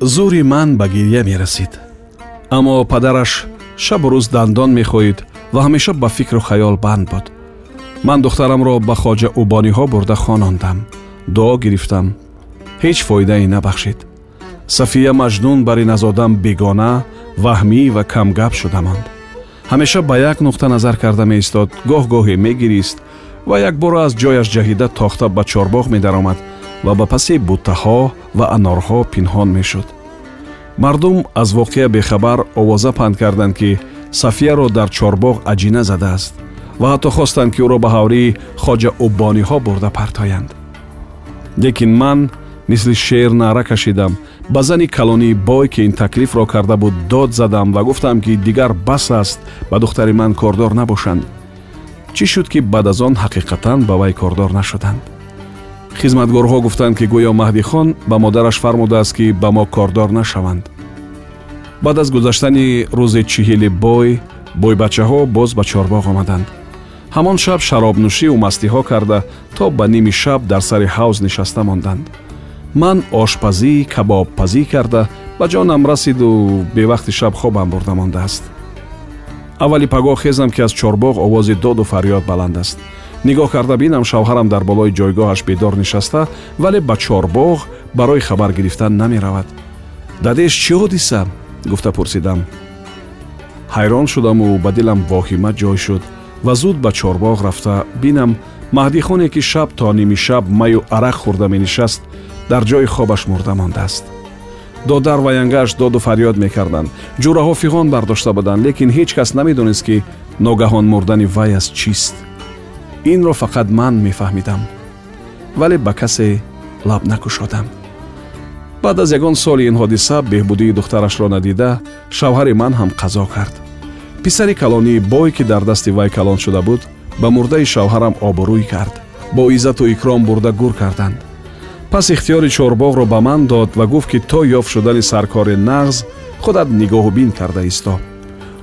зури ман ба гирья мерасид. Аммо падараш шабу рӯз дандон мехоҳид ва ҳамеша ба фикру хаёл банд буд. Ман духтарамро ба хоҷа убониҳо бурда хонондам дуо гирифтам. Ҳеҷ фоидаи набахшид. Сафия маҷнун бар иназодам бегона ваҳмӣ ва камгап шуда монд ҳамеша ба як нуқта назар карда меистод гоҳ-гоҳе мегирист ва якбора аз ҷояш ҷаҳида тохта ба чорбоғ медаромад ва ба паси буттаҳо ва анорҳо пинҳон мешуд мардум аз воқеа бехабар овоза панд карданд ки сафияро дар чорбоғ аҷина задааст ва ҳатто хостанд ки ӯро ба ҳаврии хоҷа уббониҳо бурда партоянд. Лекин ман мисли шер наъра кашидам. Ба зани калонии бой ки ин таклифро карда буд дод задам ва гуфтам ки дигар бас аст ба духтари ман кордор набошанд. Чӣ шуд ки баъд аз он ҳақиқатан ба вай кордор нашуданд хизматгорҳо гуфтанд ки гӯё маҳдихон ба модараш фармудааст ки ба мо кордор нашаванд. Баъд аз гузаштани рӯзи чиҳили бой бойбачаҳо боз ба чорбоғ омаданд. Ҳамон шаб шаробнӯшиву мастиҳо карда то ба ними шаб дар сари ҳавз нишаста монданд. Ман ошпазӣ кабобпазӣ карда ба ҷонам расиду бевақти шаб хобам бурда мондааст. Аввали пагоҳ хезам ки аз чорбоғ овози доду фарёд баланд аст нигоҳ карда бинам шавҳарам дар болои ҷойгоҳаш бедор нишаста вале ба чорбоғ барои хабар гирифтан намеравад. Дадеш чӣ ҳодиса? гуфта пурсидам. Ҳайрон шудаму ба дилам воҳима ҷой шуд. Ва зуд ба чорбоғ рафта. Бинам маҳдихоне ки шаб то ними шаб маю арақ хӯрда менишаст дар ҷои хобаш мурда мондааст. Додар ва янгааш доду фарёд мекарданд. Ҷураҳо фиғон бардошта буданд лекин ҳеҷ кас намедонист ки ногаҳон мурдани вай аз чист инро фақат ман мефаҳмидам вале ба касе лаб накушодам. Баъд аз ягон соли ин ҳодиса беҳбудии духтарашро надида шавҳари ман ҳам қазо кард. Писари калонии бой ки дар дасти вай калон шуда буд ба мурдаи шавҳарам обурӯй кард бо иззату икром бурда гур карданд. Пас ихтиёри чорбоғро ба ман дод ва гуфт ки то ёфт шудани саркори нағз худат нигоҳубин карда исто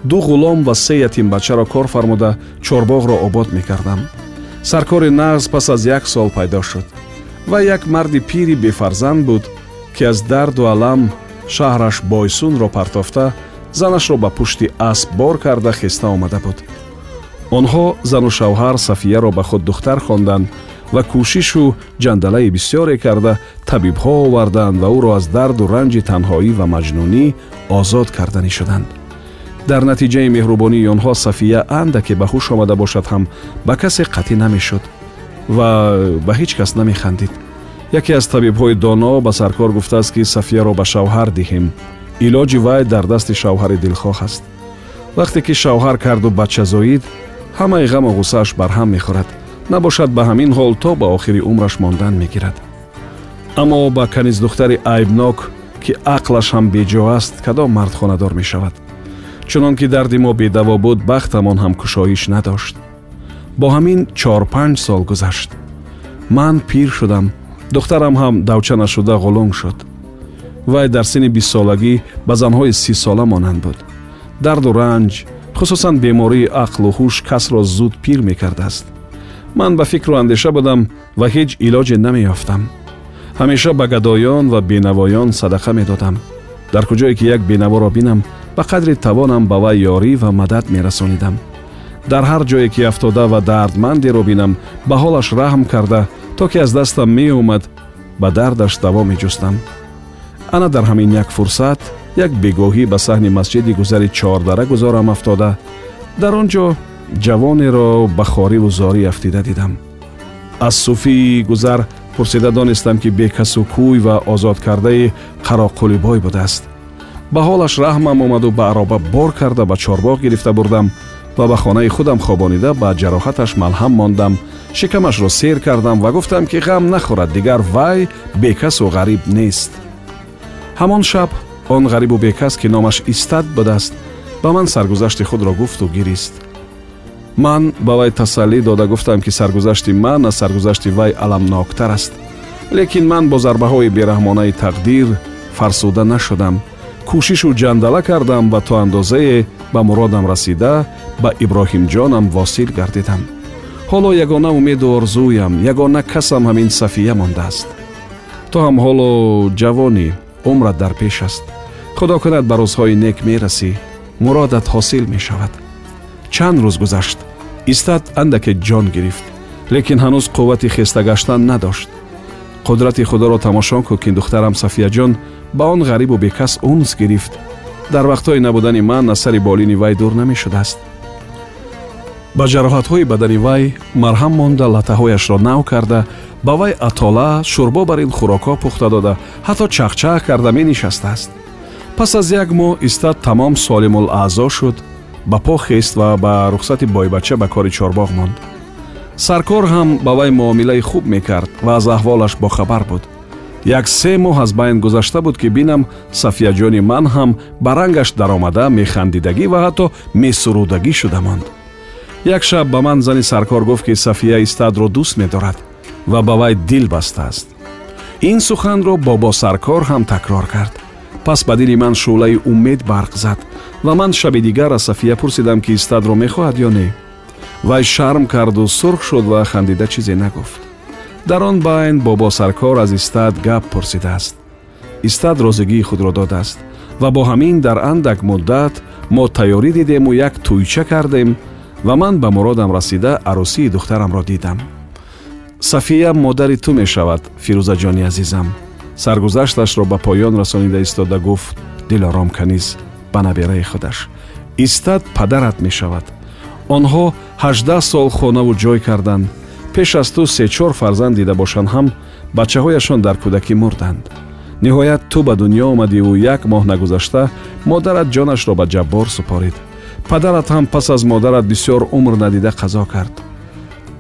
ду ғулом ва се ятимбачаро кор фармуда чорбоғро обод мекардам саркори нағз пас аз як сол пайдо шуд ва як марди пири бефарзанд буд ки аз дарду алам шаҳраш бойсунро партофта занашро ба пушти асп бор карда хеста омада буд. Онҳо зану шавҳар сафияро ба худ духтар хонданд ва кӯшишу ҷандалаи бисёре карда табибҳо оварданд ва ӯро аз дарду ранҷи танҳоӣ ва маҷнунӣ озод карданӣ шуданд дар натиҷаи меҳрубонии онҳо сафия андаке ба ҳуш омада бошад ҳам ба касе қатӣ намешуд ва ба ҳеҷ кас намехандид. Яке аз табибҳои доно ба саркор гуфтааст ки сафияро ба шавҳар диҳем. Илоҷи вай дар дасти шавҳари дилхоҳ аст. Вақте ки шавҳар карду бача зоид ҳамаи ғаму ғусааш барҳам мехӯрад. Набошад ба ҳамин ҳол то ба охири умраш мондан мегирад. Аммо ба каниз духтари айбнок ки ақлаш ҳам беҷо аст кадом мард хонадор мешавад чунон ки дарди мо бедаво буд бахтамон ҳам кушоиш надошт бо ҳамин чор-панҷ сол гузашт ман пир шудам духтарам ҳам давча нашуда ғулум шуд вай дар синни бистсолагӣ ба занҳои сисола монанд буд дарду ранҷ хусусан бемории ақлу ҳуш касро зуд пир мекардааст ман ба фикру андеша будам ва ҳеҷ илоҷе намеёфтам ҳамеша ба гадоён ва бенавоён садақа медодам дар куҷое ки як бенаворо бинам ба қадри тавонам ба вай ёрӣ ва мадад мерасонидам. Дар ҳар ҷое ки афтода ва дардмандеро бинам ба ҳолаш раҳм карда то ки аз дастам меомад ба дардаш даво меҷустам. Ана дар ҳамин як фурсат як бегоҳӣ ба саҳни масҷиди гузари чордара гузорам афтода. Дар он ҷо ҷавонеро ба хориву зорӣ афтида дидам. Аз суфии гузар пурсида донистам ки бекасу кӯй ва озодкардаи қароқулибой будааст. Ба ҳолаш раҳмам омаду ба ароба бор карда ба чорбоғ гирифта бурдам ва ба хонаи худам хобонида ба ҷароҳаташ малҳам мондам. Шикамашро сер кардам ва гуфтам ки ғам нахӯрад дигар вай бекасу ғариб нест. Ҳамон шаб он ғарибу бекас ки номаш истад будааст ба ман саргузашти худро гуфту гирист ман ба вай тасаллӣ дода гуфтам ки саргузашти ман аз саргузашти вай аламноктар аст. Лекин ман бо зарбаҳои бераҳмонаи тақдир фарсуда нашудам. Кӯшишу ҷандала кардам ва то андозае ба муродам расида ба иброҳимҷонам восил гардидам. Ҳоло ягона умеду орзуям ягона касам ҳамин сафия мондааст то ҳам ҳоло ҷавонӣ умрат дар пеш аст. Худо кунад ба рӯзҳои нек мерасӣ муродат ҳосил мешавад. Чанд рӯз гузашт истат андаке ҷон гирифт лекин ҳанӯз қуввати хеста гаштан надошт. Қудрати худоро тамошо кун ки духтарам сафияҷон ба он ғарибу бекас унс гирифт. Дар вақтҳои набудани ман аз сари болини вай дур намешудааст. Ба ҷароҳатҳои бадани вай марҳам монда латаҳояшро нав карда ба вай атола шӯрбо бар ин хӯрокҳо пухта дода ҳатто чахчах карда менишастааст. Пас аз як моҳ истат тамом солимулаъзо шуд ба по хест ва ба рухсати бойбача ба кори чорбоғ монд. Саркор ҳам ба вай муомилаи хуб мекард ва аз аҳволаш бохабар буд. Як се моҳ аз байн гузашта буд ки бинам сафияҷони ман ҳам ба рангаш даромада механдидагӣ ва ҳатто месурудагӣ шуда монд. Як шаб ба ман зани саркор гуфт ки сафия истадро дӯст медорад ва ба вай дил бастааст ин суханро бобо саркор ҳам такрор кард. Пас ба дили ман шӯълаи умед барқ зад ва ман шаби дигар аз сафия пурсидам ки истадро мехоҳад ё не вай шарм карду сурх шуд ва хандида чизе нагуфт дар он байн бобо саркор аз истад гап пурсидааст истад розигии худро додааст ва бо ҳамин дар андак муддат мо тайёрӣ дидему як тӯйча кардем ва ман ба муродам расида арӯсии духтарамро дидам сафия модари ту мешавад фирӯзаҷони азизам саргузашташро ба поён расонида истода гуфт дилором каниз ба набераи худаш. Истад падарат мешавад. Онҳо ҳаждаҳ сол хонаву ҷой карданд пеш аз ту сечор фарзанд дида бошанд ҳам бачаҳояшон дар кӯдакӣ мурданд. Ниҳоят ту ба дунё омадиву як моҳ нагузашта модарат ҷонашро ба ҷаббор супорид. Падарат ҳам пас аз модарат бисьёр умр надида қазо кард.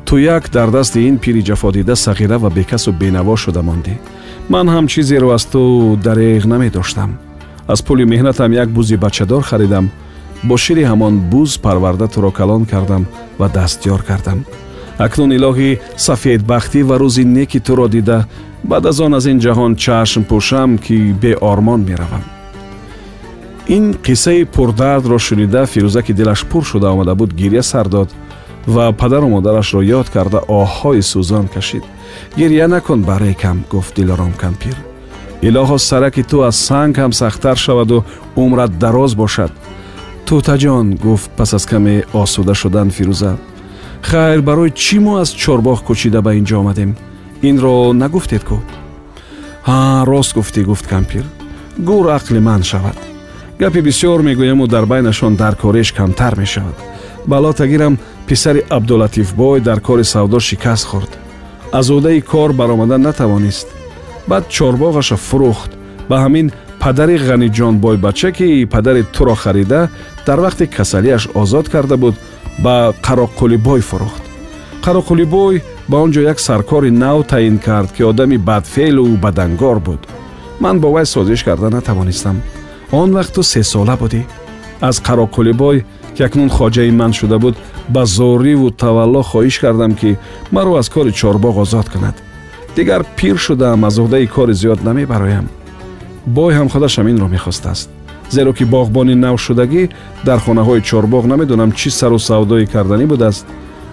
Ту як дар дасти ин пири ҷафодида сағира ва бекасу бенаво шуда мондӣ. Ман ҳам чизеро аз ту дареғ намедоштам аз пули меҳнатам як бузи бачадор харидам бо шири ҳамон буз парварда туро калон кардам ва дастёр кардам акнун илоҳӣ сафедбахтӣ ва рӯзи неки туро дида баъд аз он аз ин ҷаҳон чашм пӯшам ки беормон меравам ин қиссаи пурдардро шунида фирӯза ки дилаш пур шуда омада буд гирья сар дод ва падару модарашро ёд карда оҳҳои сӯзон кашид гирья накун барекам гуфт дилором кампир илоҳо сараки ту аз санг ҳам сахттар шаваду умрат дароз бошад. Тӯтаҷон гуфт пас аз каме осуда шудан фирӯза. Хайр барои чӣ мо аз чорбоғ кӯчида ба ин ҷо омадем? Инро нагуфтед ку. Ҳа рост гуфтӣ гуфт кампир. Гур ақли ман шавад. Гапи бисьёр мегӯяму дар байнашон даркориш камтар мешавад. Балотагирам писари абдулатифбой дар кори савдо шикаст хӯрд. Аз ӯдаи кор баромада натавонист баъд чорбоғаша фурӯхт. Ба ҳамин падари ғаниҷонбойбача ки падари туро харида дар вақти касалиаш озод карда буд ба қароққулибой фурӯхт. Қароққулибой ба он ҷо як саркори нав таъин кард ки одами бадфеълу бадангор буд. Ман бо вай созиш карда натавонистам. Он вақт ту сесола будӣ. Аз қароққулибой ки акнун хоҷаи ман шуда буд ба зориву тавалло хоҳиш кардам ки маро аз кори чорбоғ озод кунад дигар пир шудаам аз уҳдаи кори зиёд намебароям бой ҳам худаш ҳаминро мехостааст зеро ки боғбони навшудагӣ дар хонаҳои чорбоғ намедонам чӣ сару савдои карданӣ будааст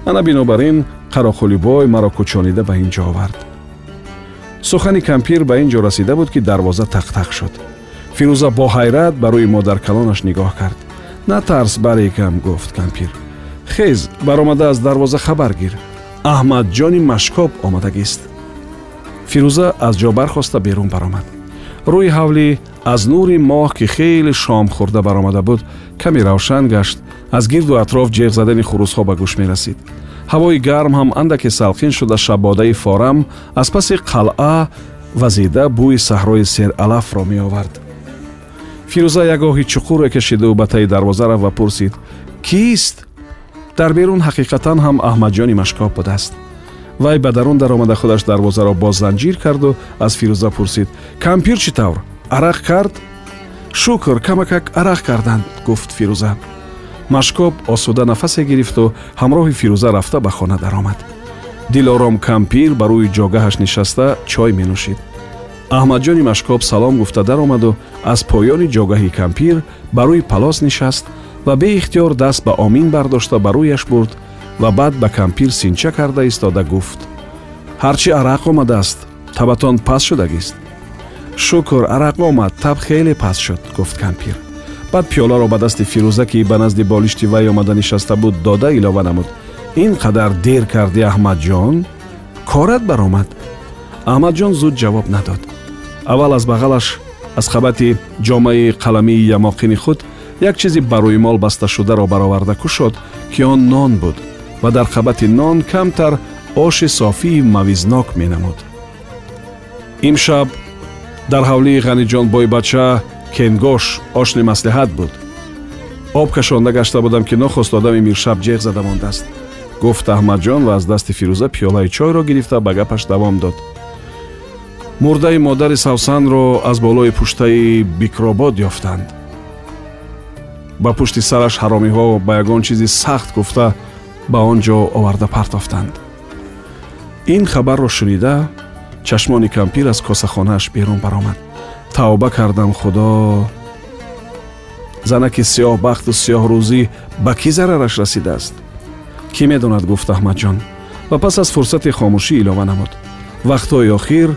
ана бинобар ин қароқулибой маро кӯчонида ба ин ҷо овард сухани кампир ба ин ҷо расида буд ки дарвоза тақтақ шуд фирӯза бо ҳайрат ба рӯи модаркалонаш нигоҳ кард натарс барекам гуфт кампир хез баромада аз дарвоза хабар гир аҳмадҷони машкоб омадагист фирӯза аз ҷо бархоста берун баромад. Рӯи ҳавлӣ аз нури моҳ ки хеле шом хӯрда баромада буд каме равшан гашт аз гирду атроф ҷеғ задани хурӯзҳо ба гӯш мерасид. Ҳавои гарм ҳам андаке салқин шуда шабодаи форам аз паси қалъа вазида бӯи саҳрои сералафро меовард. Фирӯза ягоҳи чуқуре кашиду ба таи дарвоза рафт ва пурсид кист? Дар берун ҳақиқатан ҳам аҳмадҷони машкоб будааст вай ба дарун даромада худаш дарвозаро боз занҷир карду аз фирӯза пурсид кампир чӣ тавр? Арақ кард? Шукр камакак арақ карданд гуфт фирӯза. Машкоб осуда нафасе гирифту ҳамроҳи фирӯза рафта ба хона даромад дилором кампир ба рӯи ҷогаҳаш нишаста чой менӯшид аҳмадҷони машкоб салом гуфта даромаду аз поёни ҷогаҳи кампир ба рӯи палос нишаст ва беихтиёр даст баомин бардошта ба рӯяш бурд ва баъд ба кампир синча карда истода гуфт. Ҳарчӣ арақ омадааст табатон пас шудагист шукр арақ омад таб хеле пас шуд гуфт кампир. Баъд пиёларо ба дасти фирӯза ки ба назди болишти вай омада нишаста буд дода илова намуд. Ин қадар дер кардӣ аҳмадҷон корат баромад аҳмадҷон зуд ҷавоб надод. Аввал аз бағалаш аз хабати ҷомаи қаламии ямоқини худ як чизи барӯймол басташударо бароварда кушод ки он нон буд ва дар хабати нон камтар оши софии мавизнок менамуд. Имшаб дар ҳавлии ғаниҷон бойбача кенгош ошни маслиҳат буд. Об кашонда гашта будам ки нохост одами миршаб ҷеғ зада мондааст. Гуфт аҳмадҷон ва аз дасти фирӯза пиёлаи чойро гирифта ба гапаш давом дод. Мурдаи модари савсанро аз болои пуштаи бикробод ёфтанд. Ба пушти сараш ҳаромиҳо ба ягон чизи сахт гуфта ба он ҷо оварда партофтанд ин хабарро шунида чашмони кампир аз косахонааш берун баромад тавба кардам худо занаки сиёҳбахту сиёҳрӯзӣ ба кӣ зарараш расидааст кӣ медонад гуфт аҳмадҷон ва пас аз фурсати хомӯшӣ илова намуд вақтҳои охир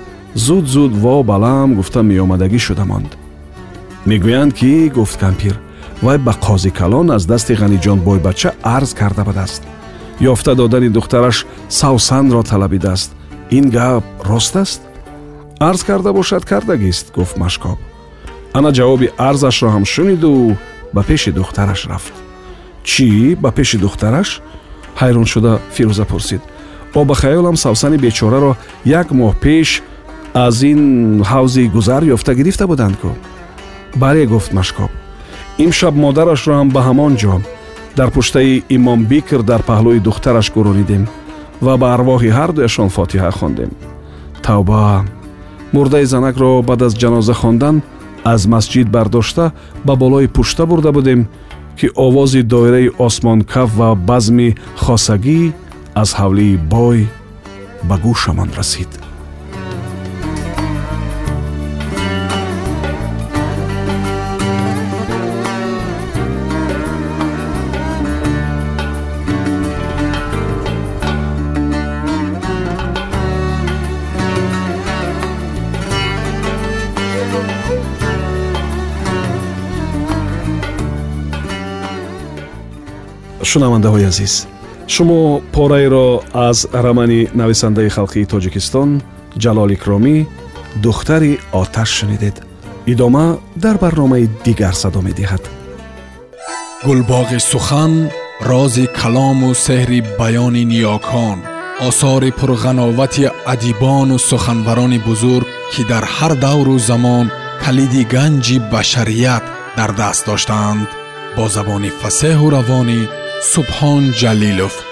зуд зуд во балам гуфта меомадагӣ шуда монд мегӯянд ки гуфт кампир вай ба қозӣ калон аз дасти ғаниҷон бойбача арз карда будааст. Ёфта додани духтараш савсанро талабидааст. Ин гап рост аст? Арз карда бошад кардагист гуфт машкоб. Ана ҷавоби арзашро ҳам шуниду ба пеши духтараш рафт. Чӣ? Ба пеши духтараш? Ҳайрон шуда фирӯза пурсид. О ба хаёлам савсани бечораро як моҳ пеш аз ин ҳавзи гузар ёфта гирифта буданд ку бале гуфт машкоб имшаб модарашро ҳам ба ҳамон ҷо. Дар пуштаи имомбикр дар паҳлӯи духтараш гуронидем ва ба арвоҳи ҳардуяшон фотиҳа хондем. Тавба! Мурдаи занакро баъд аз ҷаноза хондан аз масҷид бардошта ба болои пушта бурда будем ки овози доираи осмонкаф ва базми хосагӣ аз ҳавлии бой ба гӯшамон расид шунавандаҳои азиз. Шумо пораеро аз рамани нависандаи халқии тоҷикистон ҷалол икромӣ духтари оташ шунидед. Идома дар барномаи дигар садо медиҳад. Гулбоғи сухан рози калому сеҳри баёни ниёкон осори пурғановати адибону суханбарони бузург ки дар ҳар давру замон калиди ганҷи башарият дар даст доштаанд бо забони фасеҳу равонӣ سبحان جلیلوف